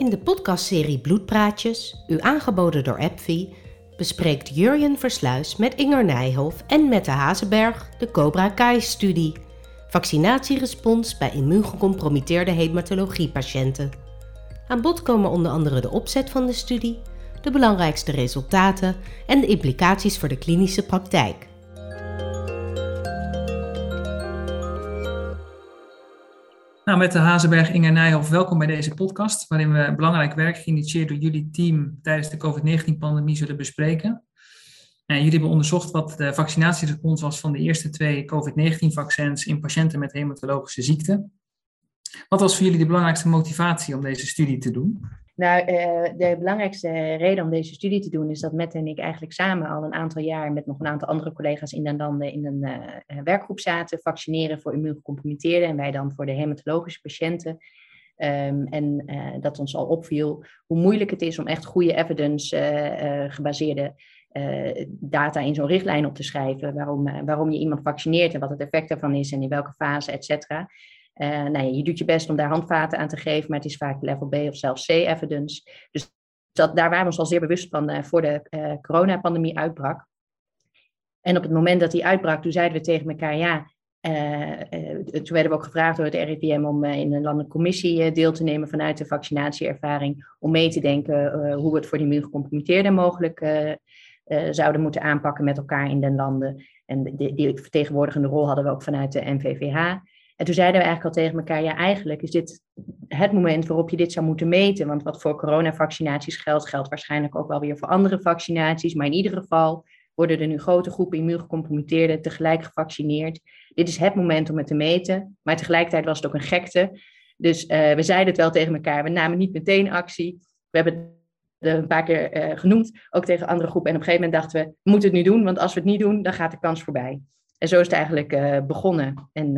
In de podcastserie Bloedpraatjes, u aangeboden door AppFi, bespreekt Jurjen Versluis met Inger Nijhoff en Mette Hazenberg de Cobra Kai-studie. Vaccinatierespons bij immuungecompromitteerde hematologiepatiënten. Aan bod komen onder andere de opzet van de studie, de belangrijkste resultaten en de implicaties voor de klinische praktijk. Nou, met de Hazenberg, Inge Nijhoff, welkom bij deze podcast, waarin we belangrijk werk geïnitieerd door jullie team tijdens de COVID-19-pandemie zullen bespreken. En jullie hebben onderzocht wat de vaccinatierespons was van de eerste twee COVID-19-vaccins in patiënten met hematologische ziekten. Wat was voor jullie de belangrijkste motivatie om deze studie te doen? Nou, uh, de belangrijkste reden om deze studie te doen is dat Met en ik eigenlijk samen al een aantal jaar met nog een aantal andere collega's in den landen in een uh, werkgroep zaten, vaccineren voor immuungecompromitteerden en wij dan voor de hematologische patiënten. Um, en dat ons al opviel hoe moeilijk het is om echt goede evidence gebaseerde data in zo'n richtlijn op te schrijven. Waarom, waarom je iemand vaccineert en wat het effect daarvan is en in welke fase, et cetera. Uh, nou je doet je best om daar handvaten aan te geven, maar het is vaak level B of zelfs C evidence. Dus dat, daar waren we ons al zeer bewust van uh, voor de uh, coronapandemie uitbrak. En op het moment dat die uitbrak, toen zeiden we tegen elkaar, ja, toen werden we ook gevraagd door het RIVM om in een landelijke commissie deel te nemen vanuit de vaccinatieervaring, om mee te denken hoe we het voor die immuungecompromitteerden mogelijk zouden moeten aanpakken met elkaar in den landen. En die, die vertegenwoordigende rol hadden we ook vanuit de NVVH. En toen zeiden we eigenlijk al tegen elkaar, ja eigenlijk is dit het moment waarop je dit zou moeten meten. Want wat voor coronavaccinaties geldt, geldt waarschijnlijk ook wel weer voor andere vaccinaties. Maar in ieder geval worden er nu grote groepen immuungecompromitteerden tegelijk gevaccineerd. Dit is het moment om het te meten. Maar tegelijkertijd was het ook een gekte. Dus uh, we zeiden het wel tegen elkaar, we namen niet meteen actie. We hebben het een paar keer uh, genoemd, ook tegen andere groepen. En op een gegeven moment dachten we, we moeten het nu doen, want als we het niet doen, dan gaat de kans voorbij. En zo is het eigenlijk uh, begonnen. En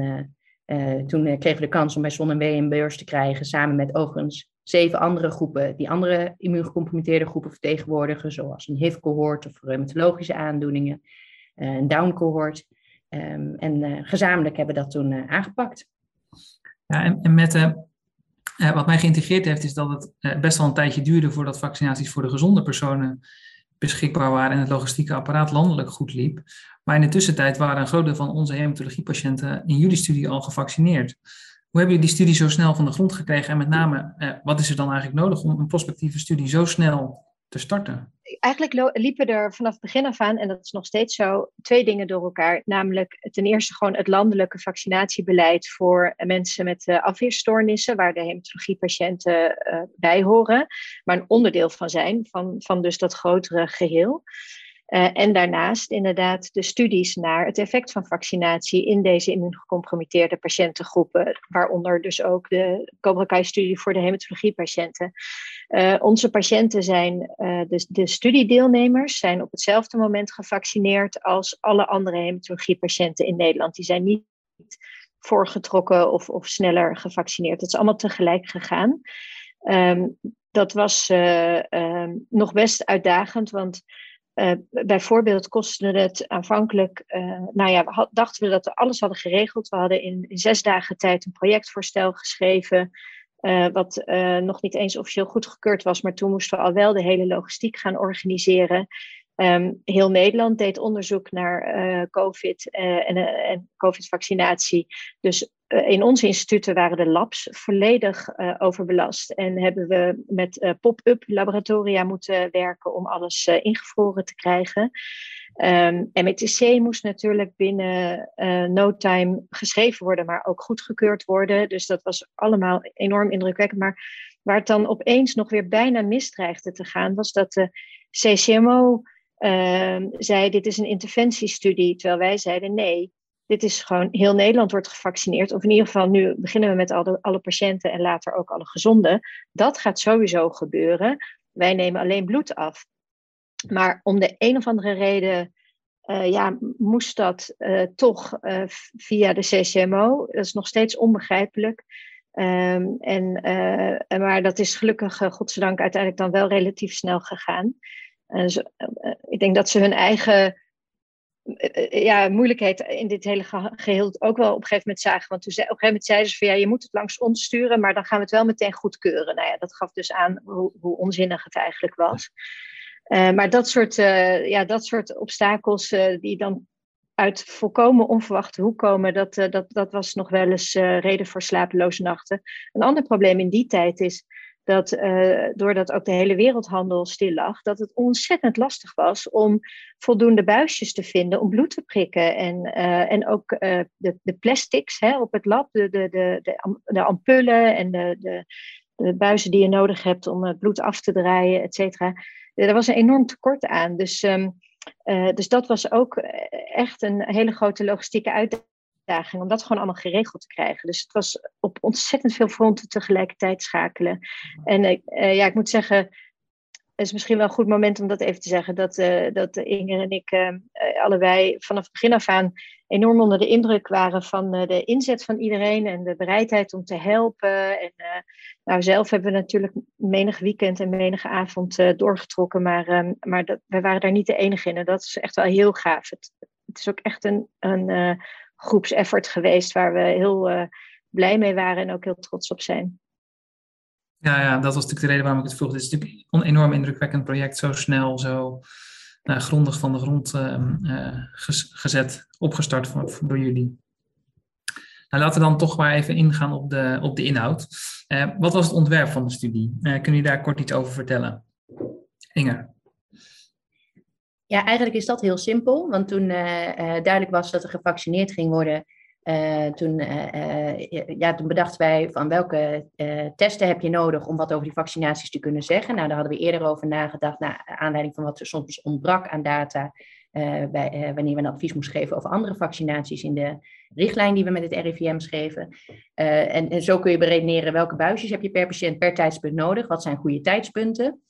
uh, toen uh, kregen we de kans om bij Zon en W een beurs te krijgen, samen met overigens zeven andere groepen, die andere immuungecompromitteerde groepen vertegenwoordigen, zoals een HIV-cohort of rheumatologische aandoeningen, uh, een Down-cohort. Um, en gezamenlijk hebben we dat toen aangepakt. Ja, en, en met wat mij geïntegreerd heeft, is dat het best wel een tijdje duurde voordat vaccinaties voor de gezonde personen beschikbaar waren en het logistieke apparaat landelijk goed liep. Maar in de tussentijd waren een groot deel van onze hematologiepatiënten in jullie studie al gevaccineerd. Hoe hebben jullie die studie zo snel van de grond gekregen? En met name, eh, wat is er dan eigenlijk nodig om een prospectieve studie zo snel te starten? Eigenlijk liepen er vanaf het begin af aan, en dat is nog steeds zo, twee dingen door elkaar. Namelijk ten eerste gewoon het landelijke vaccinatiebeleid voor mensen met uh, afweerstoornissen, waar de hematologiepatiënten uh, bij horen, maar een onderdeel van zijn, van, van dus dat grotere geheel. Uh, en daarnaast inderdaad de studies naar het effect van vaccinatie in deze immuungecompromitteerde patiëntengroepen, waaronder dus ook de Cobra studie voor de hematologiepatiënten. Uh, onze patiënten zijn, uh, de, de studiedeelnemers zijn op hetzelfde moment gevaccineerd als alle andere hematologiepatiënten in Nederland. Die zijn niet voorgetrokken of, of sneller gevaccineerd. Het is allemaal tegelijk gegaan. Um, dat was um, nog best uitdagend, want uh, bijvoorbeeld kostte het aanvankelijk, uh, nou ja, dachten we dat we alles hadden geregeld. We hadden in, zes dagen tijd een projectvoorstel geschreven, uh, wat nog niet eens officieel goedgekeurd was, maar toen moesten we al wel de hele logistiek gaan organiseren. Um, heel Nederland deed onderzoek naar COVID en, en COVID-vaccinatie. Dus eh, in onze instituten waren de labs volledig overbelast en hebben we met pop-up laboratoria moeten werken om alles ingevroren te krijgen. Um, MTC moest natuurlijk binnen no time geschreven worden, maar ook goedgekeurd worden. Dus dat was allemaal enorm indrukwekkend. Maar waar het dan opeens nog weer bijna misdreigde te gaan, was dat de CCMO ehm, zei: Dit is een interventiestudie. Terwijl wij zeiden: nee dit is gewoon, heel Nederland wordt gevaccineerd. Of in ieder geval, nu beginnen we met alle, alle patiënten en later ook alle gezonden. Dat gaat sowieso gebeuren. Wij nemen alleen bloed af. Maar om de een of andere reden uh, ja, moest dat uh, toch uh, via de CCMO. Dat is nog steeds onbegrijpelijk. Um, en, maar dat is gelukkig, godzijdank, uiteindelijk dan wel relatief snel gegaan. Ik denk dat ze hun eigen ja, moeilijkheid in dit hele geheel ook wel op een gegeven moment zagen. Want toen ze, op een gegeven moment zeiden ze van ja, je moet het langs ons sturen, maar dan gaan we het wel meteen goedkeuren. Nou ja, dat gaf dus aan hoe, hoe onzinnig het eigenlijk was. maar dat soort, ja, dat soort obstakels die dan uit volkomen onverwachte hoek komen, dat, dat, dat was nog wel eens reden voor slapeloze nachten. Een ander probleem in die tijd is dat uh, doordat ook de hele wereldhandel stil lag, dat het ontzettend lastig was om voldoende buisjes te vinden om bloed te prikken. En, uh, en ook uh, de, de plastics hè, op het lab, de, de, de, de, ampullen en de, de, de buizen die je nodig hebt om het bloed af te draaien, et cetera. Er was een enorm tekort aan. Dus, um, dus dat was ook echt een hele grote logistieke uitdaging om dat gewoon allemaal geregeld te krijgen. Dus het was op ontzettend veel fronten tegelijkertijd schakelen. En uh, ja, ik moet zeggen, het is misschien wel een goed moment om dat even te zeggen, dat, uh, dat Inger en ik uh, allebei vanaf het begin af aan enorm onder de indruk waren van de inzet van iedereen en de bereidheid om te helpen. En nou, zelf hebben we natuurlijk menig weekend en menige avond doorgetrokken, maar, ehm, maar dat, wij waren daar niet de enige in en dat is echt wel heel gaaf. Het, het is ook echt een, een groepseffort geweest waar we heel uh, blij mee waren en ook heel trots op zijn. Ja, ja, dat was natuurlijk de reden waarom ik het vroeg. Het is natuurlijk een enorm indrukwekkend project, zo snel, zo uh, grondig van de grond uh, gezet, opgestart voor, door jullie. Nou, laten we dan toch maar even ingaan op de, op de inhoud. wat was het ontwerp van de studie? kun je daar kort iets over vertellen? Inger. Ja, eigenlijk is dat heel simpel. Want toen uh, duidelijk was dat er gevaccineerd ging worden, uh, toen, ja, toen bedachten wij van welke testen heb je nodig om wat over die vaccinaties te kunnen zeggen. Nou, daar hadden we eerder over nagedacht, naar aanleiding van wat er soms ontbrak aan data. bij, wanneer we een advies moesten geven over andere vaccinaties in de richtlijn die we met het RIVM schreven. En, en, zo kun je beredeneren welke buisjes heb je per patiënt per tijdspunt nodig, wat zijn goede tijdspunten.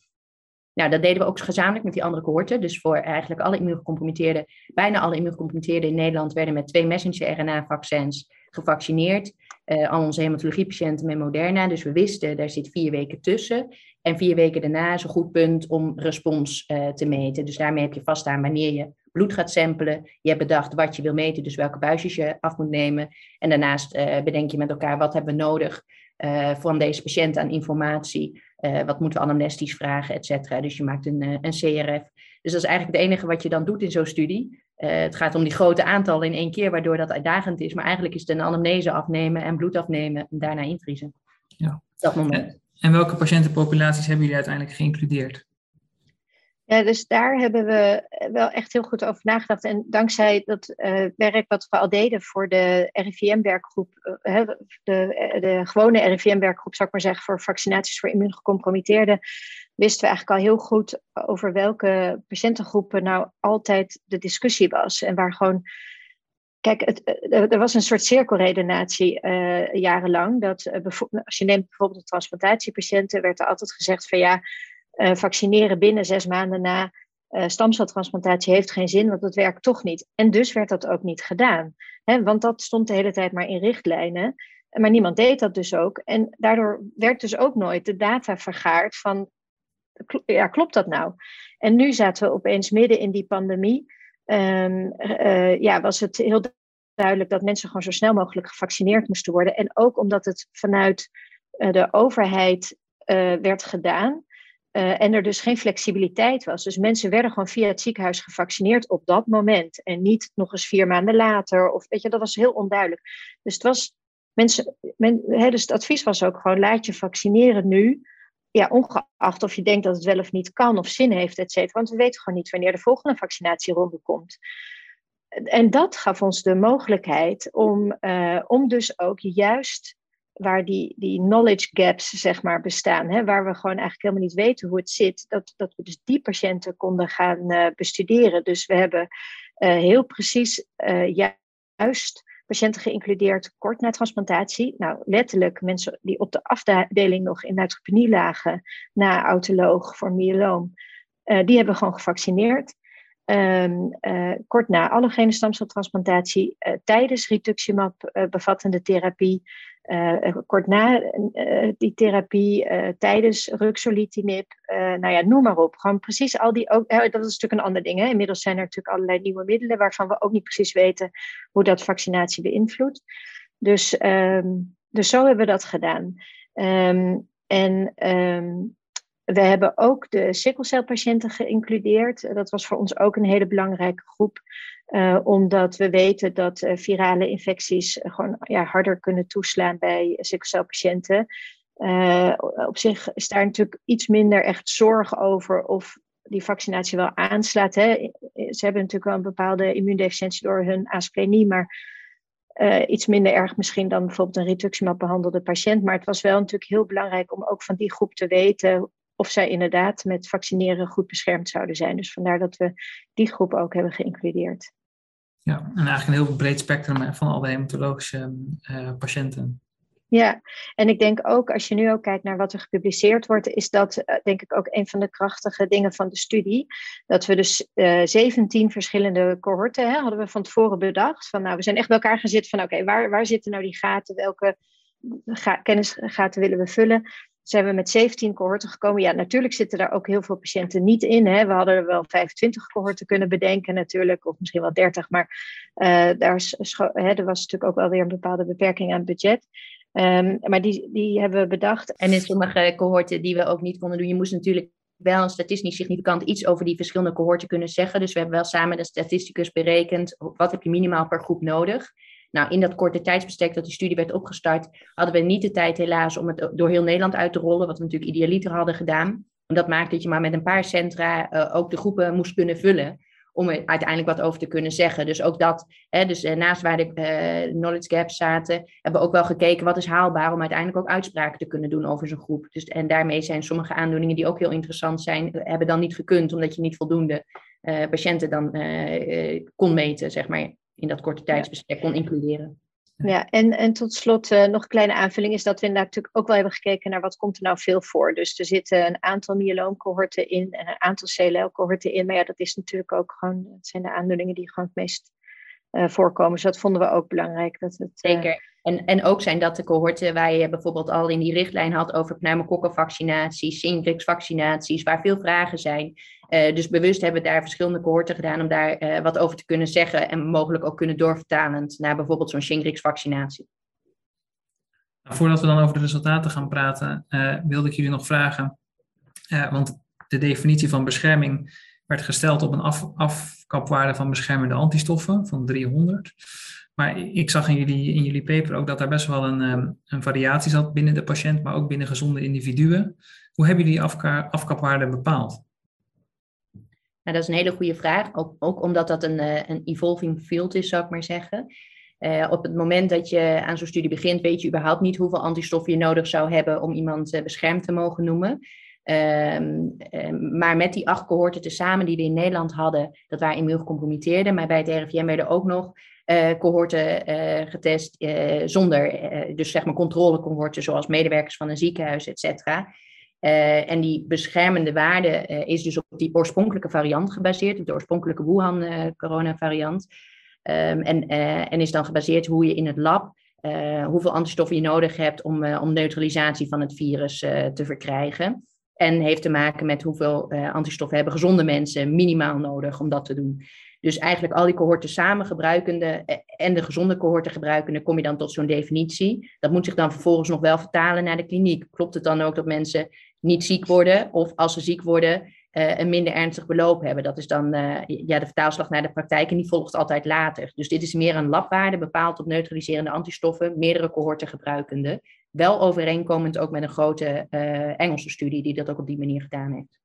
Nou, dat deden we ook gezamenlijk met die andere cohorten. Dus voor eigenlijk alle immunogecompromitteerden, bijna alle immunogecompromitteerden in Nederland werden met twee messenger-RNA-vaccins gevaccineerd. Uh, al onze hematologiepatiënten met Moderna. Dus we wisten, daar zit vier weken tussen. En vier weken daarna is een goed punt om respons uh, te meten. Dus daarmee heb je vaststaan wanneer je bloed gaat samplen. Je hebt bedacht wat je wil meten, dus welke buisjes je af moet nemen. En daarnaast uh, bedenk je met elkaar wat hebben we nodig van deze patiënt aan informatie uh, wat moeten we anamnestisch vragen, et cetera. Dus je maakt een, uh, een CRF. Dus dat is eigenlijk het enige wat je dan doet in zo'n studie. Het gaat om die grote aantallen in één keer, waardoor dat uitdagend is. Maar eigenlijk is het een anamnese afnemen en bloed afnemen en daarna invriezen. Ja. Dat moment. En, en welke patiëntenpopulaties hebben jullie uiteindelijk geïncludeerd? Ja, dus daar hebben we wel echt heel goed over nagedacht. En dankzij dat uh, werk wat we al deden voor de RIVM-werkgroep, eh, de, de gewone RIVM-werkgroep, zou ik maar zeggen, voor vaccinaties voor immuungecompromitteerden, wisten we eigenlijk al heel goed over welke patiëntengroepen nou altijd de discussie was. En waar gewoon Kijk, het, er was een soort cirkelredenatie jarenlang. Dat, als je neemt bijvoorbeeld de transplantatiepatiënten, werd er altijd gezegd van ja, uh, vaccineren binnen zes maanden na uh, stamceltransplantatie heeft geen zin, want dat werkt toch niet. En dus werd dat ook niet gedaan. Hè, want dat stond de hele tijd maar in richtlijnen. Maar niemand deed dat dus ook. En daardoor werd dus ook nooit de data vergaard van, ja, klopt dat nou? En nu zaten we opeens midden in die pandemie. Um, uh, ja, was het heel duidelijk dat mensen gewoon zo snel mogelijk gevaccineerd moesten worden. En ook omdat het vanuit de overheid werd gedaan, uh, en er dus geen flexibiliteit was. Dus mensen werden gewoon via het ziekenhuis gevaccineerd op dat moment. En niet nog eens vier maanden later. Of weet je, dat was heel onduidelijk. Dus het was. Mensen, dus het advies was ook gewoon: laat je vaccineren nu. Ja, ongeacht of je denkt dat het wel of niet kan of zin heeft, et cetera. Want we weten gewoon niet wanneer de volgende vaccinatieronde komt. En dat gaf ons de mogelijkheid om, uh, om dus ook juist waar die, die knowledge gaps zeg maar, bestaan, hè, waar we gewoon eigenlijk helemaal niet weten hoe het zit, dat, dat we dus die patiënten konden gaan uh, bestuderen. Dus we hebben uh, heel precies uh, juist patiënten geïncludeerd kort na transplantatie. Nou, letterlijk mensen die op de afdeling nog in neutropenie lagen na autoloog voor myeloom, die hebben gewoon gevaccineerd. Uh, kort na allogene stamceltransplantatie, tijdens rituximab bevattende therapie, kort na die therapie, tijdens ruxolitinib, nou ja, noem maar op. Gewoon precies al die, ook, dat is natuurlijk een ander ding. Hè? Inmiddels zijn er natuurlijk allerlei nieuwe middelen waarvan we ook niet precies weten hoe dat vaccinatie beïnvloedt. Dus, ehm, dus zo hebben we dat gedaan. Ehm, en ehm, we hebben ook de sikkelcelpatiënten geïncludeerd. Dat was voor ons ook een hele belangrijke groep. Uh, omdat we weten dat uh, virale infecties gewoon ja, harder kunnen toeslaan bij sikkelcelpatiënten. Uh, op zich is daar natuurlijk iets minder echt zorg over of die vaccinatie wel aanslaat. Hè. Ze hebben natuurlijk wel een bepaalde immuundeficiëntie door hun asplenie, maar iets minder erg misschien dan bijvoorbeeld een rituximab behandelde patiënt. Maar het was wel natuurlijk heel belangrijk om ook van die groep te weten of zij inderdaad met vaccineren goed beschermd zouden zijn. Dus vandaar dat we die groep ook hebben geïncludeerd. Ja, en eigenlijk een heel breed spectrum van alle hematologische uh, patiënten. Ja, en ik denk ook als je nu ook kijkt naar wat er gepubliceerd wordt, is dat uh, denk ik ook een van de krachtige dingen van de studie. Dat we dus uh, 17 verschillende cohorten hè, hadden we van tevoren bedacht. Van nou, we zijn echt bij elkaar gaan zitten van oké, okay, waar, waar zitten nou die gaten? Welke ga kennisgaten willen we vullen? Zijn we met 17 cohorten gekomen. Ja, natuurlijk zitten daar ook heel veel patiënten niet in. Hè. We hadden wel 25 cohorten kunnen bedenken natuurlijk, of misschien wel 30. Maar uh, daar hè, er was natuurlijk ook wel weer een bepaalde beperking aan het budget. Um, maar die, die hebben we bedacht. En in sommige cohorten die we ook niet konden doen, je moest natuurlijk wel statistisch significant iets over die verschillende cohorten kunnen zeggen. Dus we hebben wel samen de statisticus berekend, wat heb je minimaal per groep nodig. Nou, in dat korte tijdsbestek dat die studie werd opgestart, hadden we niet de tijd helaas om het door heel Nederland uit te rollen, wat we natuurlijk idealiter hadden gedaan. En dat maakt dat je maar met een paar centra uh, ook de groepen moest kunnen vullen om er uiteindelijk wat over te kunnen zeggen. Dus ook dat, hè, dus uh, naast waar de uh, knowledge gaps zaten, hebben we ook wel gekeken wat is haalbaar om uiteindelijk ook uitspraken te kunnen doen over zo'n groep. Dus, en daarmee zijn sommige aandoeningen die ook heel interessant zijn, hebben dan niet gekund, omdat je niet voldoende patiënten dan kon meten, zeg maar, in dat korte tijdsbestek kon includeren. Ja, en, en tot slot uh, nog een kleine aanvulling is dat we inderdaad natuurlijk ook wel hebben gekeken naar wat komt er nou veel voor. Dus er zitten een aantal myeloomcohorten in en een aantal CLL-cohorten in. Maar ja, dat is natuurlijk ook gewoon, het zijn de aandoeningen die gewoon het meest uh, voorkomen. Dus dat vonden we ook belangrijk. Dat het, uh... Zeker. En, en ook zijn dat de cohorten waar je bijvoorbeeld al in die richtlijn had over pneumokokkenvaccinaties, Shingrix-vaccinaties, waar veel vragen zijn. Uh, dus bewust hebben we daar verschillende cohorten gedaan om daar uh, wat over te kunnen zeggen en mogelijk ook kunnen doorvertalend naar bijvoorbeeld zo'n Shingrix-vaccinatie. Nou, voordat we dan over de resultaten gaan praten, uh, wilde ik jullie nog vragen, want de definitie van bescherming werd gesteld op een af, afkapwaarde van beschermende antistoffen van 300. Maar ik zag in jullie, in jullie paper ook dat daar best wel een, een variatie zat binnen de patiënt, maar ook binnen gezonde individuen. Hoe hebben jullie die afkapwaarde bepaald? Nou, dat is een hele goede vraag. Ook, ook omdat dat een, uh, een evolving field is, zou ik maar zeggen. Uh, op het moment dat je aan zo'n studie begint, weet je überhaupt niet hoeveel antistoffen je nodig zou hebben om iemand uh, beschermd te mogen noemen. Um, um, maar met die acht cohorten tezamen die we in Nederland hadden, dat waren immuungecompromitteerden. Maar bij het RIVM werden ook nog cohorten getest zonder, dus zeg maar controlecohorten, zoals medewerkers van een ziekenhuis, et cetera. Uh, en die beschermende waarde uh, is dus op die oorspronkelijke variant gebaseerd, op de oorspronkelijke Wuhan-coronavariant. Uh, um, en, en is dan gebaseerd hoe je in het lab, hoeveel antistoffen je nodig hebt om, om neutralisatie van het virus te verkrijgen. En heeft te maken met hoeveel antistoffen hebben gezonde mensen minimaal nodig om dat te doen. Dus eigenlijk al die cohorten samen gebruikende en de gezonde cohorten gebruikende, kom je dan tot zo'n definitie. Dat moet zich dan vervolgens nog wel vertalen naar de kliniek. Klopt het dan ook dat mensen niet ziek worden of als ze ziek worden uh, een minder ernstig beloop hebben. Dat is dan uh, ja, de vertaalslag naar de praktijk en die volgt altijd later. Dus dit is meer een labwaarde bepaald op neutraliserende antistoffen, meerdere cohorten gebruikende. Wel overeenkomend ook met een grote uh, Engelse studie die dat ook op die manier gedaan heeft.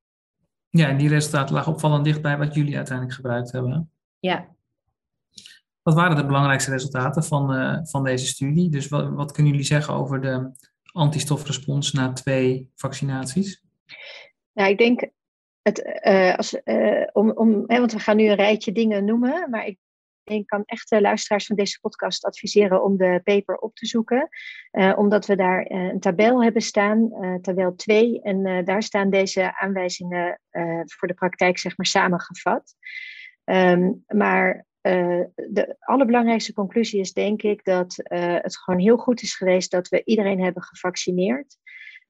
Ja, en die resultaten lagen opvallend dicht bij wat jullie uiteindelijk gebruikt hebben. Ja. Wat waren de belangrijkste resultaten van, van deze studie? Dus wat, wat kunnen jullie zeggen over de antistofrespons na twee vaccinaties? Nou, ik denk het, uh, als, uh, om, om, hè, want we gaan nu een rijtje dingen noemen, maar ik ik kan echt de luisteraars van deze podcast adviseren om de paper op te zoeken. Uh, omdat we daar een tabel hebben staan, tabel 2. En daar staan deze aanwijzingen voor de praktijk zeg maar samengevat. Um, maar de allerbelangrijkste conclusie is denk ik dat het gewoon heel goed is geweest dat we iedereen hebben gevaccineerd.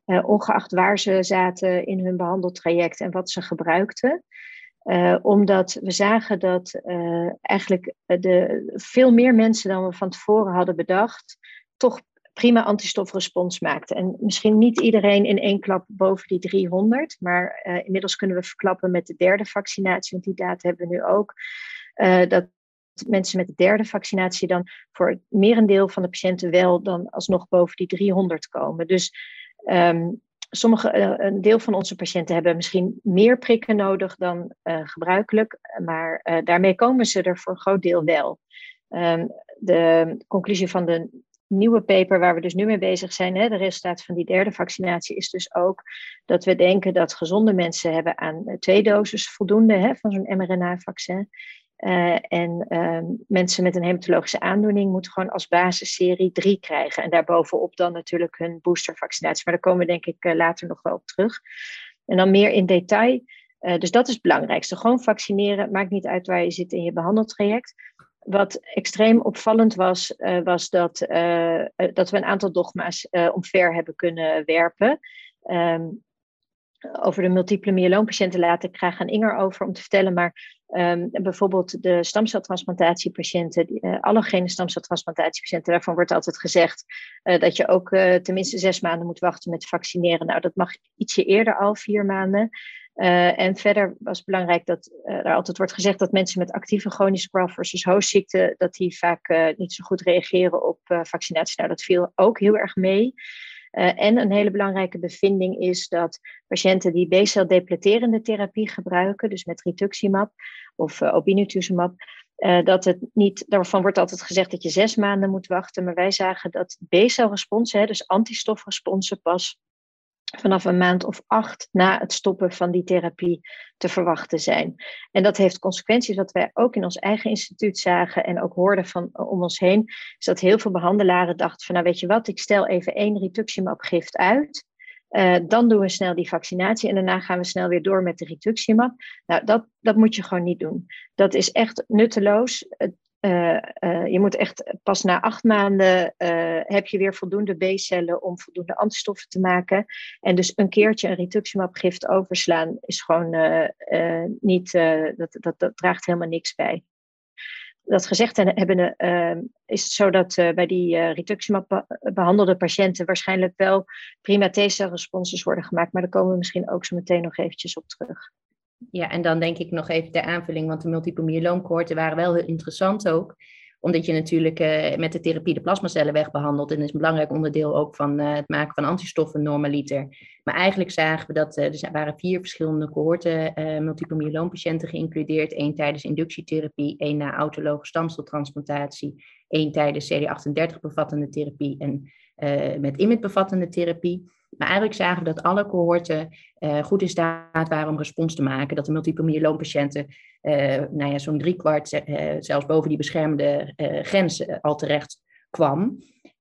ongeacht waar ze zaten in hun behandeltraject en wat ze gebruikten. omdat we zagen dat eigenlijk de, veel meer mensen dan we van tevoren hadden bedacht, toch prima antistofrespons maakte. En misschien niet iedereen in één klap boven die 300, maar inmiddels kunnen we verklappen met de derde vaccinatie, want die data hebben we nu ook, dat mensen met de derde vaccinatie dan voor het merendeel van de patiënten wel dan alsnog boven die 300 komen. Dus um, sommige, uh, een deel van onze patiënten hebben misschien meer prikken nodig dan gebruikelijk, maar daarmee komen ze er voor een groot deel wel. Um, de conclusie van de nieuwe paper waar we dus nu mee bezig zijn, hè, de resultaten van die derde vaccinatie, is dus ook dat we denken dat gezonde mensen hebben aan twee doses voldoende hè, van zo'n mRNA-vaccin. Uh, en uh, mensen met een hematologische aandoening moeten gewoon als basis serie 3 krijgen. En daarbovenop dan natuurlijk hun boostervaccinatie. Maar daar komen we denk ik uh, later nog wel op terug. En dan meer in detail. dus dat is het belangrijkste. Gewoon vaccineren. Maakt niet uit waar je zit in je behandeltraject. Wat extreem opvallend was, was dat, dat we een aantal dogma's omver hebben kunnen werpen. Um, over de multiple myeloompatiënten laat ik graag aan Inger over om te vertellen. Maar um, bijvoorbeeld de stamceltransplantatiepatiënten, die, allogene stamceltransplantatiepatiënten, daarvan wordt altijd gezegd dat je ook tenminste zes maanden moet wachten met vaccineren. Nou, dat mag ietsje eerder al, vier maanden. Uh, en verder was belangrijk dat uh, er altijd wordt gezegd dat mensen met actieve chronische graft versus host dat die vaak uh, niet zo goed reageren op vaccinatie. Nou, dat viel ook heel erg mee. En een hele belangrijke bevinding is dat patiënten die B-cel depleterende therapie gebruiken, dus met rituximab of obinutuzumab, dat het niet, daarvan wordt altijd gezegd dat je zes maanden moet wachten, maar wij zagen dat B-celresponsen, dus antistofresponsen, pas vanaf een maand of acht na het stoppen van die therapie te verwachten zijn. En dat heeft consequenties wat wij ook in ons eigen instituut zagen en ook hoorden van om ons heen, is dat heel veel behandelaren dachten van nou weet je wat, ik stel even één rituximab-gift uit. Uh, dan doen we snel die vaccinatie en daarna gaan we snel weer door met de rituximab. Nou, dat, dat moet je gewoon niet doen. Dat is echt nutteloos. Het, uh, je moet echt pas na acht maanden uh, heb je weer voldoende B-cellen om voldoende antistoffen te maken. En dus een keertje een rituximab-gift overslaan is gewoon niet, dat, dat, dat draagt helemaal niks bij. Dat gezegd hebben, is het zo dat bij die rituximab behandelde patiënten waarschijnlijk wel prima T-celresponses worden gemaakt. Maar daar komen we misschien ook zo meteen nog eventjes op terug. Ja, en dan denk ik nog even ter aanvulling, want de multiple myeloomkoorten waren wel heel interessant ook omdat je natuurlijk uh, met de therapie de plasmacellen wegbehandelt. En dat is een belangrijk onderdeel ook van uh, het maken van antistoffen normaliter. Maar eigenlijk zagen we dat uh, er waren vier verschillende cohorten multiple myeloompatiënten geïncludeerd. Eén tijdens inductietherapie, één na autologe stamceltransplantatie, één tijdens CD38 bevattende therapie en met IMID bevattende therapie. Maar eigenlijk zagen we dat alle cohorten uh, goed in staat waren om respons te maken. Dat de multiple myeloompatiënten, uh, nou ja, zo'n driekwart, uh, zelfs boven die beschermde grens al terecht kwam.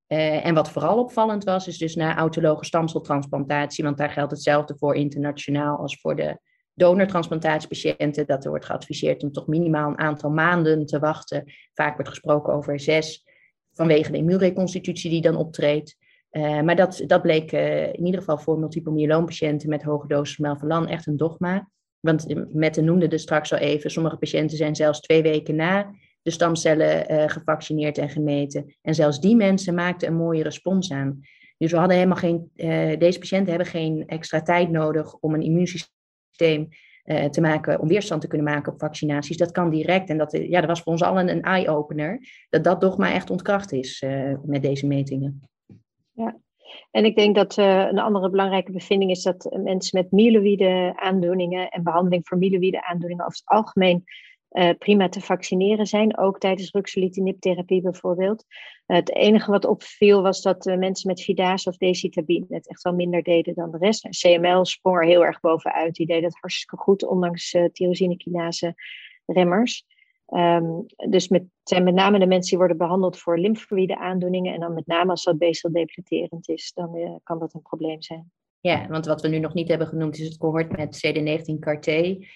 en wat vooral opvallend was, is dus na autologe stamceltransplantatie, want daar geldt hetzelfde voor internationaal als voor de donortransplantatiepatiënten, dat er wordt geadviseerd om toch minimaal een aantal maanden te wachten. Vaak wordt gesproken over zes, vanwege de immuunreconstitutie die dan optreedt. Uh, maar dat, dat bleek uh, in ieder geval voor multiple myeloompatiënten met hoge dosis melphalan echt een dogma. Want Mette noemde er straks al even, sommige patiënten zijn zelfs twee weken na de stamcellen gevaccineerd en gemeten. En zelfs die mensen maakten een mooie respons aan. Dus we hadden helemaal geen, deze patiënten hebben geen extra tijd nodig om een immuunsysteem te maken, om weerstand te kunnen maken op vaccinaties. Dat kan direct. En dat, ja, dat was voor ons allen een eye-opener, dat dat dogma echt ontkracht is met deze metingen. Ja, en ik denk dat uh, een andere belangrijke bevinding is dat mensen met myeloïde aandoeningen en behandeling voor myeloïde aandoeningen over het algemeen uh, prima te vaccineren zijn, ook tijdens ruxolitinib-therapie bijvoorbeeld. Uh, het enige wat opviel was dat mensen met Vidase of decitabine het echt wel minder deden dan de rest. En CML sprong er heel erg bovenuit. Die deden het hartstikke goed, ondanks tyrosinekinase remmers. Um, dus met, zijn met name de mensen die worden behandeld voor lymfoïde aandoeningen. En dan met name als dat depleterend is, dan uh, kan dat een probleem zijn. Ja, want wat we nu nog niet hebben genoemd is het cohort met CD19 CAR-T.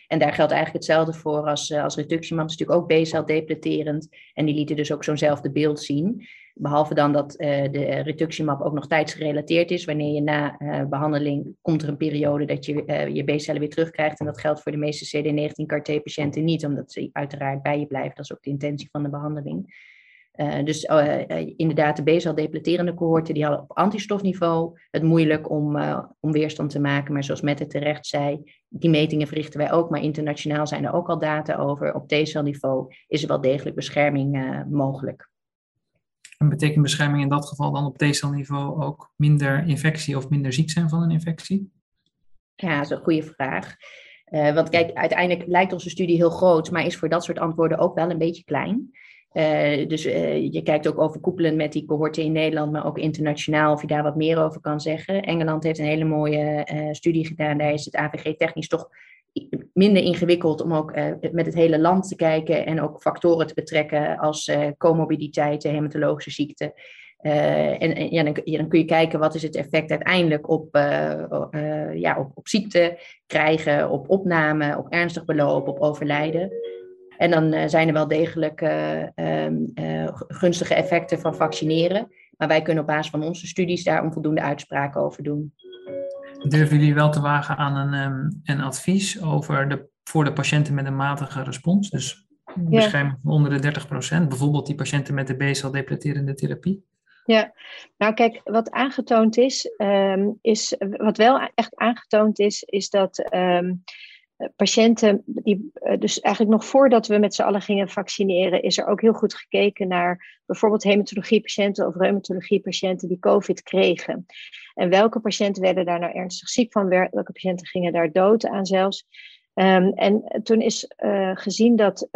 En daar geldt eigenlijk hetzelfde voor als, als rituximab. Het is natuurlijk ook B-cel depleterend. En die lieten dus ook zo'nzelfde beeld zien. Behalve dan dat uh, de rituximab ook nog tijdsgerelateerd is. Wanneer je na uh, behandeling komt er een periode dat je je B-cellen weer terugkrijgt. En dat geldt voor de meeste CD19 CAR-T-patiënten niet, omdat ze uiteraard bij je blijven. Dat is ook de intentie van de behandeling. Dus inderdaad, de B-cel depleterende cohorten die hadden op antistofniveau het moeilijk om, om weerstand te maken. Maar zoals Mette terecht zei, die metingen verrichten wij ook. Maar internationaal zijn er ook al data over. Op T-celniveau is er wel degelijk bescherming mogelijk. En betekent bescherming in dat geval dan op T-celniveau ook minder infectie of minder ziek zijn van een infectie? Ja, dat is een goede vraag. Want kijk, uiteindelijk lijkt onze studie heel groot, maar is voor dat soort antwoorden ook wel een beetje klein. Uh, dus uh, je kijkt ook overkoepelend met die cohorten in Nederland, maar ook internationaal, of je daar wat meer over kan zeggen. Engeland heeft een hele mooie studie gedaan. Daar is het AVG technisch toch minder ingewikkeld om ook uh, met het hele land te kijken en ook factoren te betrekken als uh, comorbiditeiten, hematologische ziekten. Uh, en, ja, dan, kun je kijken wat is het effect uiteindelijk op, ja, op, op ziekte krijgen, op opname, op ernstig beloop, op overlijden. En dan zijn er wel degelijk ehm, gunstige effecten van vaccineren. Maar wij kunnen op basis van onze studies daar onvoldoende uitspraken over doen. Durven jullie wel te wagen aan een, um, een advies over de, voor de patiënten met een matige respons? Dus bescherming onder de 30%, bijvoorbeeld die patiënten met de B-cel depleterende therapie? Ja, nou kijk, wat aangetoond is, um, is wat wel echt aangetoond is, is dat um, patiënten, die, eh, dus eigenlijk nog voordat we met z'n allen gingen vaccineren, is er ook heel goed gekeken naar bijvoorbeeld hematologiepatiënten of reumatologiepatiënten die COVID kregen. En welke patiënten werden daar nou ernstig ziek van, welke patiënten gingen daar dood aan zelfs. Um, en toen is uh, gezien dat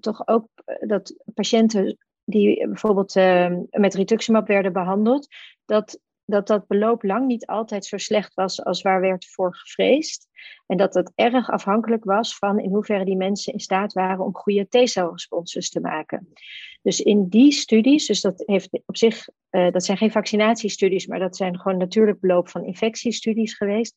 toch ook dat patiënten die bijvoorbeeld uh, met rituximab werden behandeld, dat dat dat beloop lang niet altijd zo slecht was als waar werd voor gevreesd. En dat dat erg afhankelijk was van in hoeverre die mensen in staat waren om goede T-celresponses te maken. Dus in die studies, dus dat heeft op zich, uh, dat zijn geen vaccinatiestudies, maar dat zijn gewoon natuurlijk beloop van infectiestudies geweest.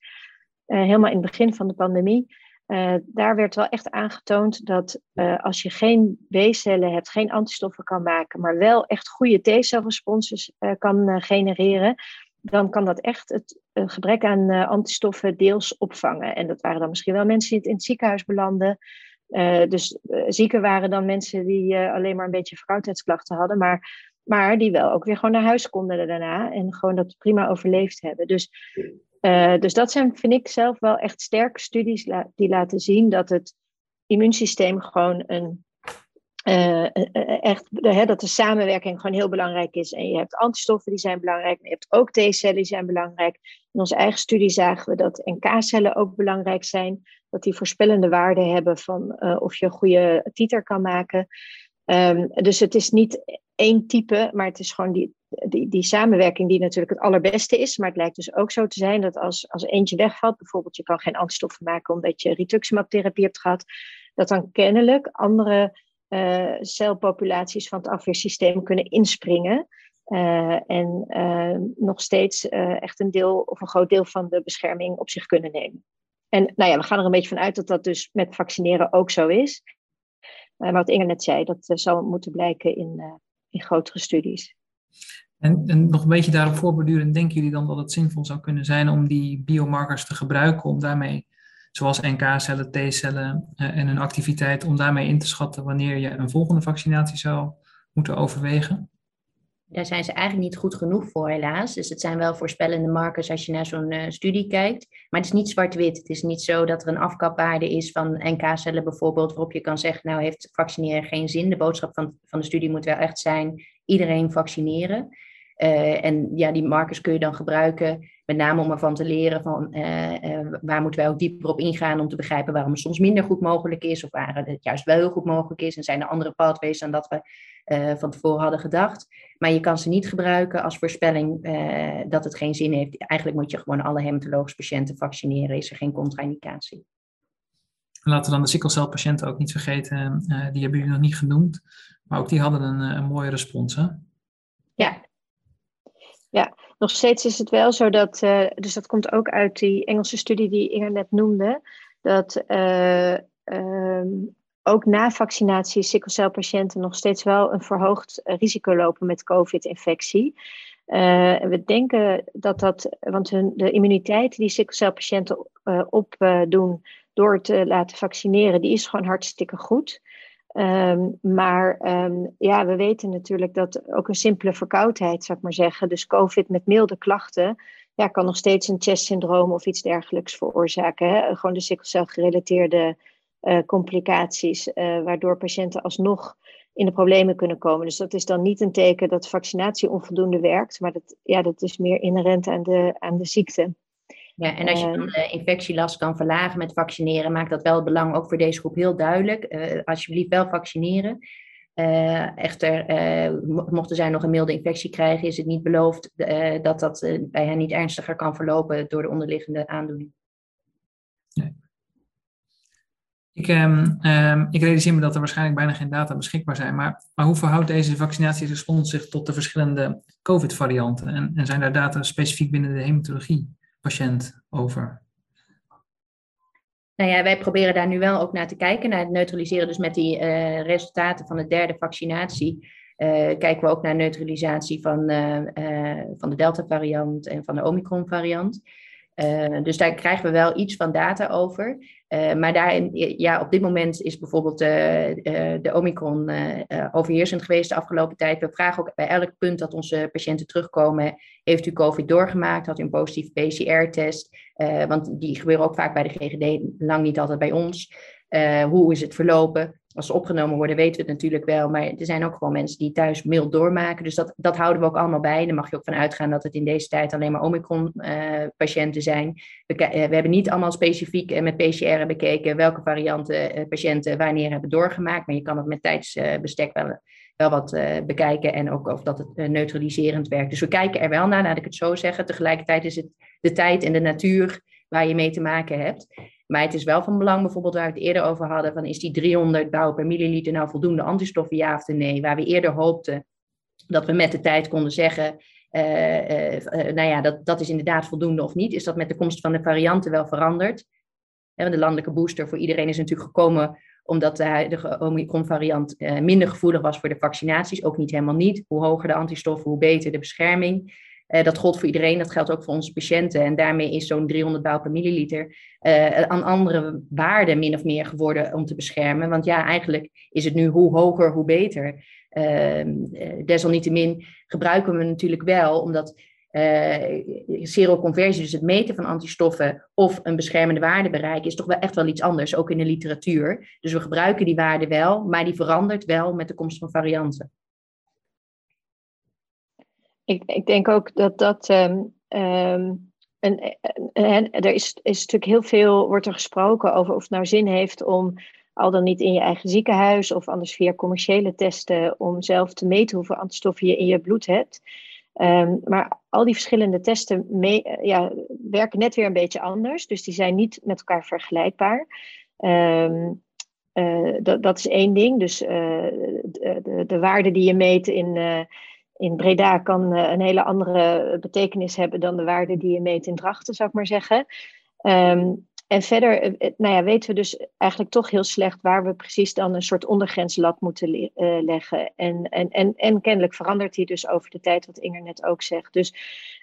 Uh, helemaal in het begin van de pandemie. Uh, daar werd wel echt aangetoond dat als je geen B-cellen hebt, geen antistoffen kan maken, maar wel echt goede T-celresponses kan genereren, dan kan dat echt het gebrek aan antistoffen deels opvangen. En dat waren dan misschien wel mensen die in het ziekenhuis belanden. Uh, dus uh, zieken waren dan mensen die uh, alleen maar een beetje verkoudheidsklachten hadden, maar, maar die wel ook weer gewoon naar huis konden daarna en gewoon dat prima overleefd hebben. Dus, dus dat zijn, vind ik zelf wel echt sterke studies die laten zien dat het immuunsysteem gewoon een echt, hè, dat de samenwerking gewoon heel belangrijk is. En je hebt antistoffen die zijn belangrijk, maar je hebt ook T-cellen die zijn belangrijk. In onze eigen studie zagen we dat NK-cellen ook belangrijk zijn dat die voorspellende waarde hebben van uh, of je een goede titer kan maken. Um, dus het is niet één type, maar het is gewoon die, die, die samenwerking die natuurlijk het allerbeste is. Maar het lijkt dus ook zo te zijn dat als, als eentje wegvalt, bijvoorbeeld je kan geen antistoffen maken omdat je rituximab-therapie hebt gehad, dat dan kennelijk andere uh, celpopulaties van het afweersysteem kunnen inspringen. Uh, en uh, nog steeds echt een deel of een groot deel van de bescherming op zich kunnen nemen. En nou ja, we gaan er een beetje van uit dat dat dus met vaccineren ook zo is. Maar wat Inge net zei, dat zal moeten blijken in, in grotere studies. En, en, nog een beetje daarop voorbedurend, denken jullie dan dat het zinvol zou kunnen zijn om die biomarkers te gebruiken om daarmee zoals NK-cellen, T-cellen en hun activiteit, om daarmee in te schatten wanneer je een volgende vaccinatie zou moeten overwegen? Daar zijn ze eigenlijk niet goed genoeg voor, helaas. Dus het zijn wel voorspellende markers als je naar zo'n uh, studie kijkt. Maar het is niet zwart-wit. Het is niet zo dat er een afkapwaarde is van NK-cellen bijvoorbeeld, waarop je kan zeggen, nou heeft vaccineren geen zin. De boodschap van, van de studie moet wel echt zijn, iedereen vaccineren. Uh, en ja, die markers kun je dan gebruiken met name om ervan te leren van uh, uh, waar moeten wij ook dieper op ingaan om te begrijpen waarom het soms minder goed mogelijk is of waar het juist wel heel goed mogelijk is. En zijn er andere pathways dan dat we uh, van tevoren hadden gedacht. Maar je kan ze niet gebruiken als voorspelling dat het geen zin heeft. Eigenlijk moet je gewoon alle hematologische patiënten vaccineren. Is er geen contra-indicatie. Laten we dan de sikkelcelpatiënten ook niet vergeten. die hebben jullie nog niet genoemd. Maar ook die hadden een, een mooie respons, hè? Ja, Ja, nog steeds is het wel zo dat, uh, dus dat komt ook uit die Engelse studie die Inger net noemde, dat uh, um, ook na vaccinatie sikkelcelpatiënten nog steeds wel een verhoogd risico lopen met COVID-infectie. Uh, we denken dat dat, want hun, de immuniteit die sikkelcelpatiënten opdoen door te laten vaccineren, die is gewoon hartstikke goed. Um, maar um, ja, we weten natuurlijk dat ook een simpele verkoudheid, zou ik maar zeggen, dus COVID met milde klachten, ja, kan nog steeds een chestsyndroom of iets dergelijks veroorzaken. Hè? Gewoon de sikkelcelgerelateerde uh, complicaties, uh, waardoor patiënten alsnog in de problemen kunnen komen. Dus dat is dan niet een teken dat vaccinatie onvoldoende werkt, maar dat, ja, dat is meer inherent aan de, aan de ziekte. Ja, en als je dan de infectielast kan verlagen met vaccineren, maakt dat wel het belang ook voor deze groep heel duidelijk. Uh, alsjeblieft wel vaccineren. Uh, echter, uh, mochten zij nog een milde infectie krijgen, is het niet beloofd dat dat bij hen niet ernstiger kan verlopen door de onderliggende aandoening. Nee. Ik, um, um, ik realiseer me dat er waarschijnlijk bijna geen data beschikbaar zijn, maar, maar hoe verhoudt deze vaccinatierespons zich tot de verschillende COVID-varianten? En, en zijn daar data specifiek binnen de hematologie? Patiënt over? Nou ja, wij proberen daar nu wel ook naar te kijken, naar het neutraliseren. Dus met die uh, resultaten van de derde vaccinatie uh, kijken we ook naar neutralisatie van, uh, van de Delta-variant en van de Omicron-variant. Dus daar krijgen we wel iets van data over. Uh, maar daarin, ja, op dit moment is bijvoorbeeld uh, de Omicron overheersend geweest de afgelopen tijd. We vragen ook bij elk punt dat onze patiënten terugkomen, heeft u COVID doorgemaakt? Had u een positieve PCR-test? want die gebeuren ook vaak bij de GGD, lang niet altijd bij ons. hoe is het verlopen? Als ze opgenomen worden, weten we het natuurlijk wel. Maar er zijn ook gewoon mensen die thuis mild doormaken. Dus dat, dat houden we ook allemaal bij. Daar mag je ook van uitgaan dat het in deze tijd alleen maar Omicron-patiënten uh, zijn. We, uh, we, hebben niet allemaal specifiek uh, met PCR bekeken welke varianten patiënten wanneer hebben doorgemaakt. Maar je kan het met tijdsbestek wel, wel wat bekijken. En ook of dat het neutraliserend werkt. Dus we kijken er wel naar, laat ik het zo zeggen. Tegelijkertijd is het de tijd en de natuur waar je mee te maken hebt. Maar het is wel van belang, bijvoorbeeld waar we het eerder over hadden, van is die 300 bouw per milliliter nou voldoende antistoffen, ja of nee? Waar we eerder hoopten dat we met de tijd konden zeggen, uh, uh, nou ja, dat, dat is inderdaad voldoende of niet. Is dat met de komst van de varianten wel veranderd? de landelijke booster voor iedereen is natuurlijk gekomen omdat de huidige Omicron-variant minder gevoelig was voor de vaccinaties. Ook niet helemaal niet. Hoe hoger de antistoffen, hoe beter de bescherming. Uh, dat gold voor iedereen, dat geldt ook voor onze patiënten. En daarmee is zo'n 300 bouw per milliliter uh, een andere waarde min of meer geworden om te beschermen. Want ja, eigenlijk is het nu hoe hoger, hoe beter. Uh, desalniettemin gebruiken we natuurlijk wel, omdat seroconversie, dus het meten van antistoffen of een beschermende waarde bereiken, is toch wel echt wel iets anders, ook in de literatuur. Dus we gebruiken die waarde wel, maar die verandert wel met de komst van varianten ik, ik denk ook dat dat. Um, um, en, er is, is natuurlijk heel veel, wordt er gesproken over of het nou zin heeft om al dan niet in je eigen ziekenhuis of anders via commerciële testen om zelf te meten hoeveel antistoffen je in je bloed hebt. Um, maar al die verschillende testen mee, ja, werken net weer een beetje anders, dus die zijn niet met elkaar vergelijkbaar. Uh, dat, dat is één ding. Dus uh, de, de, de, waarde die je meet in, in Breda kan uh, een hele andere betekenis hebben dan de waarde die je meet in Drachten, zou ik maar zeggen. Um, en verder uh, nou ja, weten we dus eigenlijk toch heel slecht waar we precies dan een soort ondergrenslat moeten leggen. En, en, en, en kennelijk verandert die dus over de tijd, wat Inger net ook zegt. Dus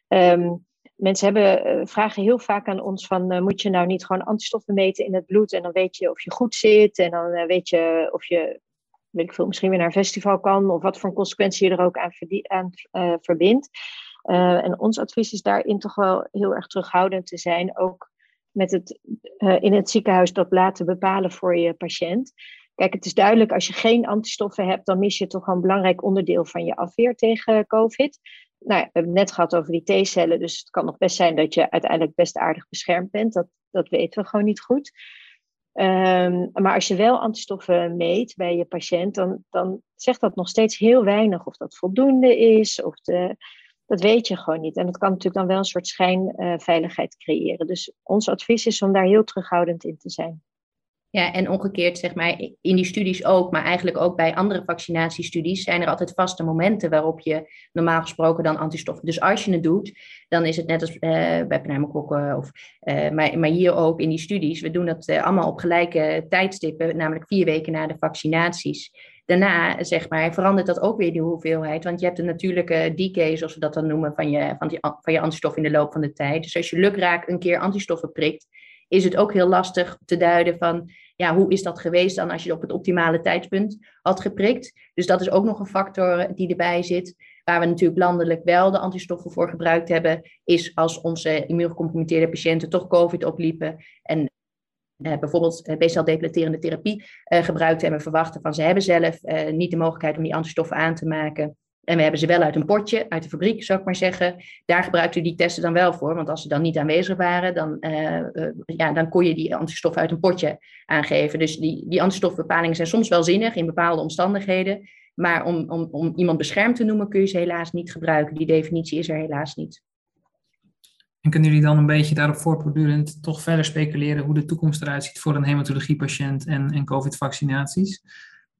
um, mensen hebben, vragen heel vaak aan ons van, moet je nou niet gewoon antistoffen meten in het bloed en dan weet je of je goed zit en dan weet je of je weet ik veel, misschien weer naar een festival kan, of wat voor consequentie je er ook aan, uh, verbindt. Uh, en ons advies is daarin toch wel heel erg terughoudend te zijn, ook met het uh, in het ziekenhuis dat laten bepalen voor je patiënt. Kijk, het is duidelijk, als je geen antistoffen hebt, dan mis je toch een belangrijk onderdeel van je afweer tegen COVID. Nou, we hebben het net gehad over die T-cellen, dus het kan nog best zijn dat je uiteindelijk best aardig beschermd bent. Dat, dat weten we gewoon niet goed. Um, maar als je wel antistoffen meet bij je patiënt, dan, dan zegt dat nog steeds heel weinig of dat voldoende is. Of de, dat weet je gewoon niet. En dat kan natuurlijk dan wel een soort schijnveiligheid creëren. Dus ons advies is om daar heel terughoudend in te zijn. Ja, en omgekeerd, zeg maar, in die studies ook, maar eigenlijk ook bij andere vaccinatiestudies, zijn er altijd vaste momenten waarop je normaal gesproken dan antistoffen. Dus als je het doet, dan is het net als uh, bij pneumokokken, of, uh, maar, maar hier ook in die studies. We doen dat uh, allemaal op gelijke tijdstippen, namelijk vier weken na de vaccinaties. Daarna, zeg maar, verandert dat ook weer de hoeveelheid, want je hebt een natuurlijke decay, zoals we dat dan noemen, van je, van, die, van je antistof in de loop van de tijd. Dus als je lukraak een keer antistoffen prikt, is het ook heel lastig te duiden van ja, hoe is dat geweest dan als je op het optimale tijdpunt had geprikt. Dus dat is ook nog een factor die erbij zit. Waar we natuurlijk landelijk wel de antistoffen voor gebruikt hebben, is als onze immuungecompromitteerde patiënten toch COVID opliepen en uh, bijvoorbeeld uh, B-cel-depleterende therapie uh, gebruikt hebben, verwachten van ze hebben zelf niet de mogelijkheid om die antistoffen aan te maken. En we hebben ze wel uit een potje, uit de fabriek zou ik maar zeggen. Daar gebruikten we die testen dan wel voor. Want als ze dan niet aanwezig waren, dan, uh, uh, ja, dan kon je die antistoffen uit een potje aangeven. Dus die, die antistofbepalingen zijn soms wel zinnig in bepaalde omstandigheden. Maar om, om, om iemand beschermd te noemen kun je ze helaas niet gebruiken. Die definitie is er helaas niet. En kunnen jullie dan een beetje daarop voortbordurend toch verder speculeren hoe de toekomst eruit ziet voor een hematologiepatiënt en, en COVID-vaccinaties?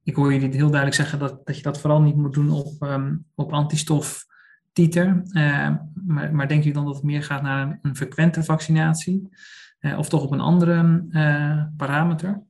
Ik hoor jullie heel duidelijk zeggen dat, dat je dat vooral niet moet doen op, um, op antistof titer. Uh, maar, maar denken jullie dan dat het meer gaat naar een, frequente vaccinatie? Uh, of toch op een andere uh, parameter?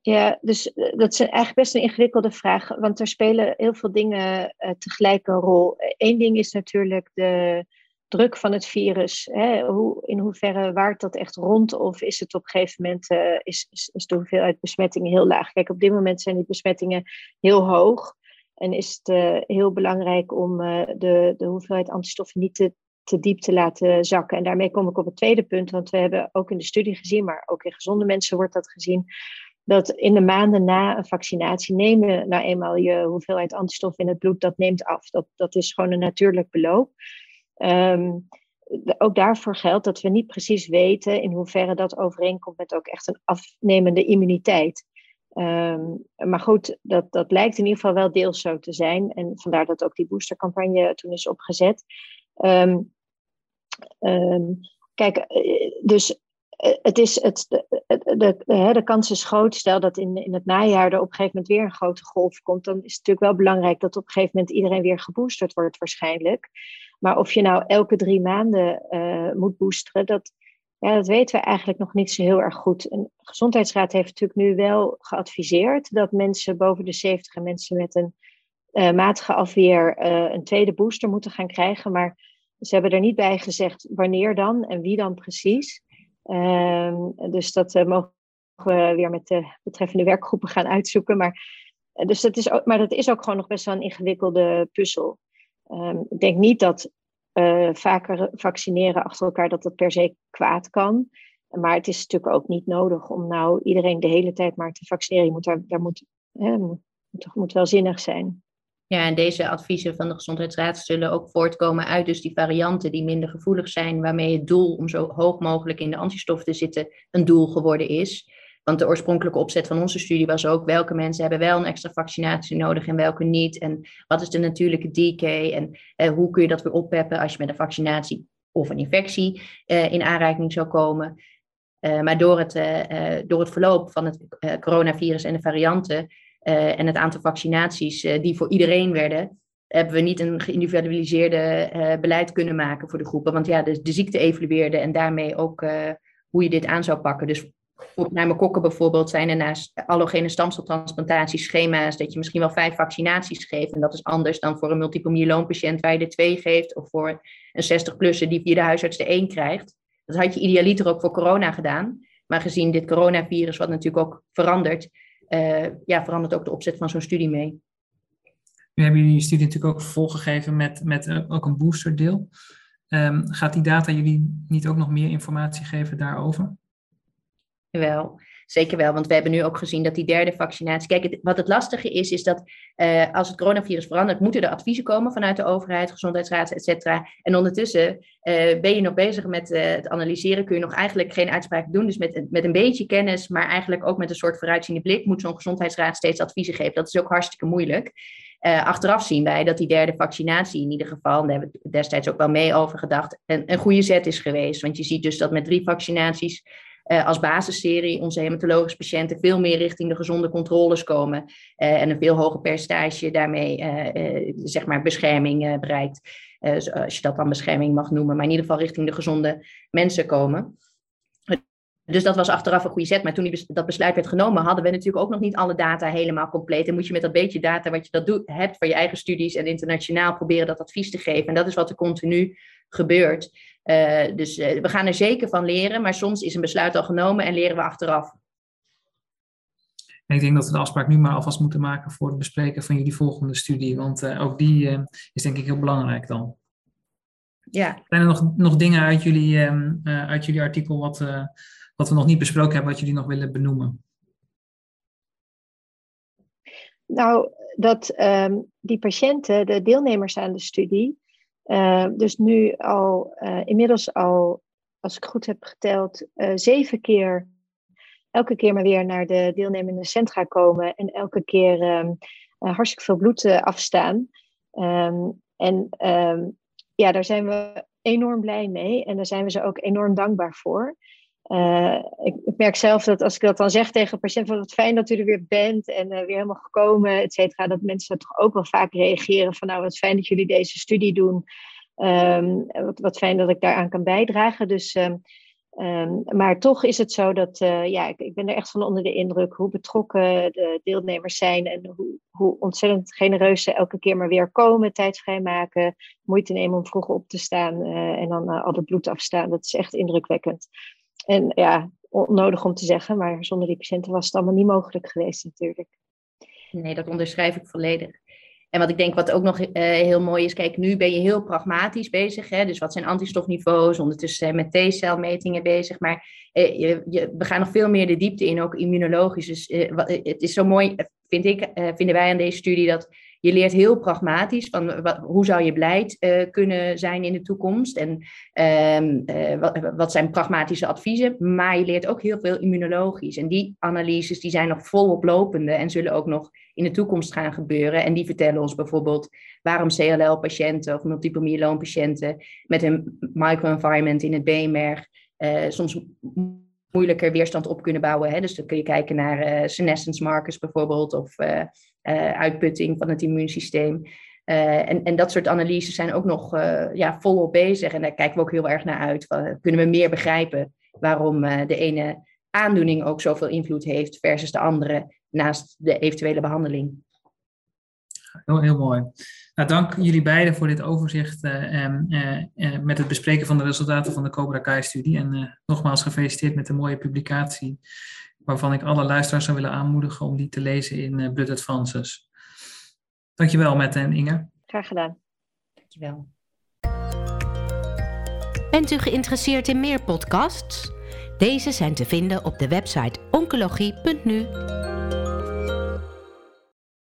Ja, dus dat is eigenlijk best een ingewikkelde vraag, want er spelen heel veel dingen tegelijk een rol. Eén ding is natuurlijk de, druk van het virus, hè, hoe, in hoeverre waart dat echt rond of is het op een gegeven moment uh, is, is, is de hoeveelheid besmettingen heel laag? Kijk, op dit moment zijn die besmettingen heel hoog en is het uh, heel belangrijk om uh, de, de hoeveelheid antistoffen niet te, te diep te laten zakken. En daarmee kom ik op het tweede punt, want we hebben ook in de studie gezien, maar ook in gezonde mensen wordt dat gezien, dat in de maanden na een vaccinatie nemen nou eenmaal je hoeveelheid antistof in het bloed, dat neemt af. Dat, dat is gewoon een natuurlijk beloop. Um, ook daarvoor geldt dat we niet precies weten in hoeverre dat overeenkomt met ook echt een afnemende immuniteit. Um, maar goed, dat, dat lijkt in ieder geval wel deels zo te zijn. En vandaar dat ook die boostercampagne toen is opgezet. Um, kijk, eh, dus eh, het is het, de, de, de, kans is groot. Stel dat in, in het najaar er op een gegeven moment weer een grote golf komt. Dan is het natuurlijk wel belangrijk dat op een gegeven moment iedereen weer geboosterd wordt, waarschijnlijk. Maar of je nou elke drie maanden uh, moet boosteren, dat, ja, dat weten we eigenlijk nog niet zo heel erg goed. En de Gezondheidsraad heeft natuurlijk nu wel geadviseerd dat mensen boven de 70 en mensen met een uh, matige afweer uh, een tweede booster moeten gaan krijgen. Maar ze hebben er niet bij gezegd wanneer dan en wie dan precies. Ehm, dus dat mogen we weer met de betreffende werkgroepen gaan uitzoeken. Maar, dus dat is ook, maar dat is ook gewoon nog best wel een ingewikkelde puzzel. Um, ik denk niet dat uh, vaker vaccineren achter elkaar dat dat per se kwaad kan. Maar het is natuurlijk ook niet nodig om nou iedereen de hele tijd maar te vaccineren. Je moet daar, daar moet, moet, moet wel zinnig zijn. Ja, en deze adviezen van de Gezondheidsraad zullen ook voortkomen uit dus die varianten die minder gevoelig zijn, waarmee het doel om zo hoog mogelijk in de antistof te zitten een doel geworden is. Want de oorspronkelijke opzet van onze studie was ook welke mensen hebben wel een extra vaccinatie nodig en welke niet. En wat is de natuurlijke decay en eh, hoe kun je dat weer oppeppen als je met een vaccinatie of een infectie eh, in aanraking zou komen. Uh, maar door het, door het verloop van het coronavirus en de varianten en het aantal vaccinaties die voor iedereen werden, hebben we niet een geïndividualiseerde beleid kunnen maken voor de groepen. Want ja, de, de ziekte evolueerde en daarmee ook hoe je dit aan zou pakken. Dus voor pneumokokken bijvoorbeeld zijn er naast allogene stamceltransplantatieschema's dat je misschien wel vijf vaccinaties geeft. En dat is anders dan voor een multiple myeloompatiënt waar je er twee geeft. Of voor een 60-plusser die via de huisarts de één krijgt. Dat had je idealiter ook voor corona gedaan. Maar gezien dit coronavirus, wat natuurlijk ook verandert, uh, ja, verandert ook de opzet van zo'n studie mee. Nu hebben jullie je studie natuurlijk ook volgegeven met, met ook een boosterdeel. Um, gaat die data jullie niet ook nog meer informatie geven daarover? Wel, zeker wel. Want we hebben nu ook gezien dat die derde vaccinatie. Kijk, wat het lastige is, is dat uh, als het coronavirus verandert, moeten er adviezen komen vanuit de overheid, gezondheidsraad, et cetera. En ondertussen uh, ben je nog bezig met uh, het analyseren, kun je nog eigenlijk geen uitspraak doen. Dus met, met een beetje kennis, maar eigenlijk ook met een soort vooruitziende blik, moet zo'n gezondheidsraad steeds adviezen geven. Dat is ook hartstikke moeilijk. Achteraf zien wij dat die derde vaccinatie in ieder geval, daar hebben we destijds ook wel mee over gedacht, een, een goede zet is geweest. Want je ziet dus dat met drie vaccinaties als basisserie onze hematologische patiënten veel meer richting de gezonde controles komen en een veel hoger percentage daarmee zeg maar bescherming bereikt. als je dat dan bescherming mag noemen, maar in ieder geval richting de gezonde mensen komen. Dus dat was achteraf een goede zet. Maar toen die, dat besluit werd genomen, hadden we natuurlijk ook nog niet alle data helemaal compleet. En moet je met dat beetje data wat je dat doet, hebt voor je eigen studies en internationaal proberen dat advies te geven. En dat is wat er continu gebeurt. Uh, dus uh, we gaan er zeker van leren, maar soms is een besluit al genomen en leren we achteraf. En ik denk dat we de afspraak nu maar alvast moeten maken voor het bespreken van jullie volgende studie. Want uh, ook die is denk ik heel belangrijk dan. Ja. Zijn er nog, nog dingen uit jullie, um, uit jullie artikel wat, wat we nog niet besproken hebben, wat jullie nog willen benoemen? Nou, dat um, die patiënten, de deelnemers aan de studie, uh, dus nu al, uh, inmiddels al, als ik goed heb geteld, uh, zeven keer, elke keer maar weer naar de deelnemende centra komen en elke keer um, hartstikke veel bloed afstaan. Um, en ja, daar zijn we enorm blij mee en daar zijn we ze ook enorm dankbaar voor. Uh, ik, merk zelf dat als ik dat dan zeg tegen een patiënt, van wat fijn dat u er weer bent en uh, weer helemaal gekomen, et cetera, dat mensen toch ook wel vaak reageren van nou wat fijn dat jullie deze studie doen. Um, wat, wat fijn dat ik daaraan kan bijdragen. Dus, um, um, maar toch is het zo dat uh, ja, ik, ik, ben er echt van onder de indruk hoe betrokken de deelnemers zijn en hoe, hoe ontzettend genereus ze elke keer maar weer komen, tijd vrijmaken, moeite nemen om vroeg op te staan en dan al het bloed afstaan. Dat is echt indrukwekkend. En ja, onnodig om te zeggen, maar zonder die patiënten was het allemaal niet mogelijk geweest natuurlijk. Nee, dat onderschrijf ik volledig. En wat ik denk wat ook nog uh, heel mooi is, kijk, nu ben je heel pragmatisch bezig. Hè? Dus wat zijn antistofniveaus? Ondertussen zijn we met T-celmetingen bezig. Maar uh, je, we gaan nog veel meer de diepte in, ook immunologisch. Dus wat, het is zo mooi, vind ik, vinden wij aan deze studie, dat je leert heel pragmatisch van wat, hoe zou je beleid uh, kunnen zijn in de toekomst en uh, wat, wat, zijn pragmatische adviezen. Maar je leert ook heel veel immunologisch. En die analyses die zijn nog volop lopende en zullen ook nog in de toekomst gaan gebeuren. En die vertellen ons bijvoorbeeld waarom CLL-patiënten of multiple myeloompatiënten met een microenvironment in het beenmerg uh, soms moeilijker weerstand op kunnen bouwen. Hè? Dus dan kun je kijken naar senescence markers bijvoorbeeld of uh, uitputting van het immuunsysteem. En, en dat soort analyses zijn ook nog ja, volop bezig. En daar kijken we ook heel erg naar uit. Kunnen we meer begrijpen waarom de ene aandoening ook zoveel invloed heeft versus de andere naast de eventuele behandeling? Heel, heel mooi. Nou, dank jullie beiden voor dit overzicht uh, met het bespreken van de resultaten van de Cobra Kai-studie. En nogmaals gefeliciteerd met de mooie publicatie waarvan ik alle luisteraars zou willen aanmoedigen om die te lezen in uh, Blood Advances. Dankjewel, Mette en Inge. Graag gedaan. Dankjewel. Bent u geïnteresseerd in meer podcasts? Deze zijn te vinden op de website oncologie.nu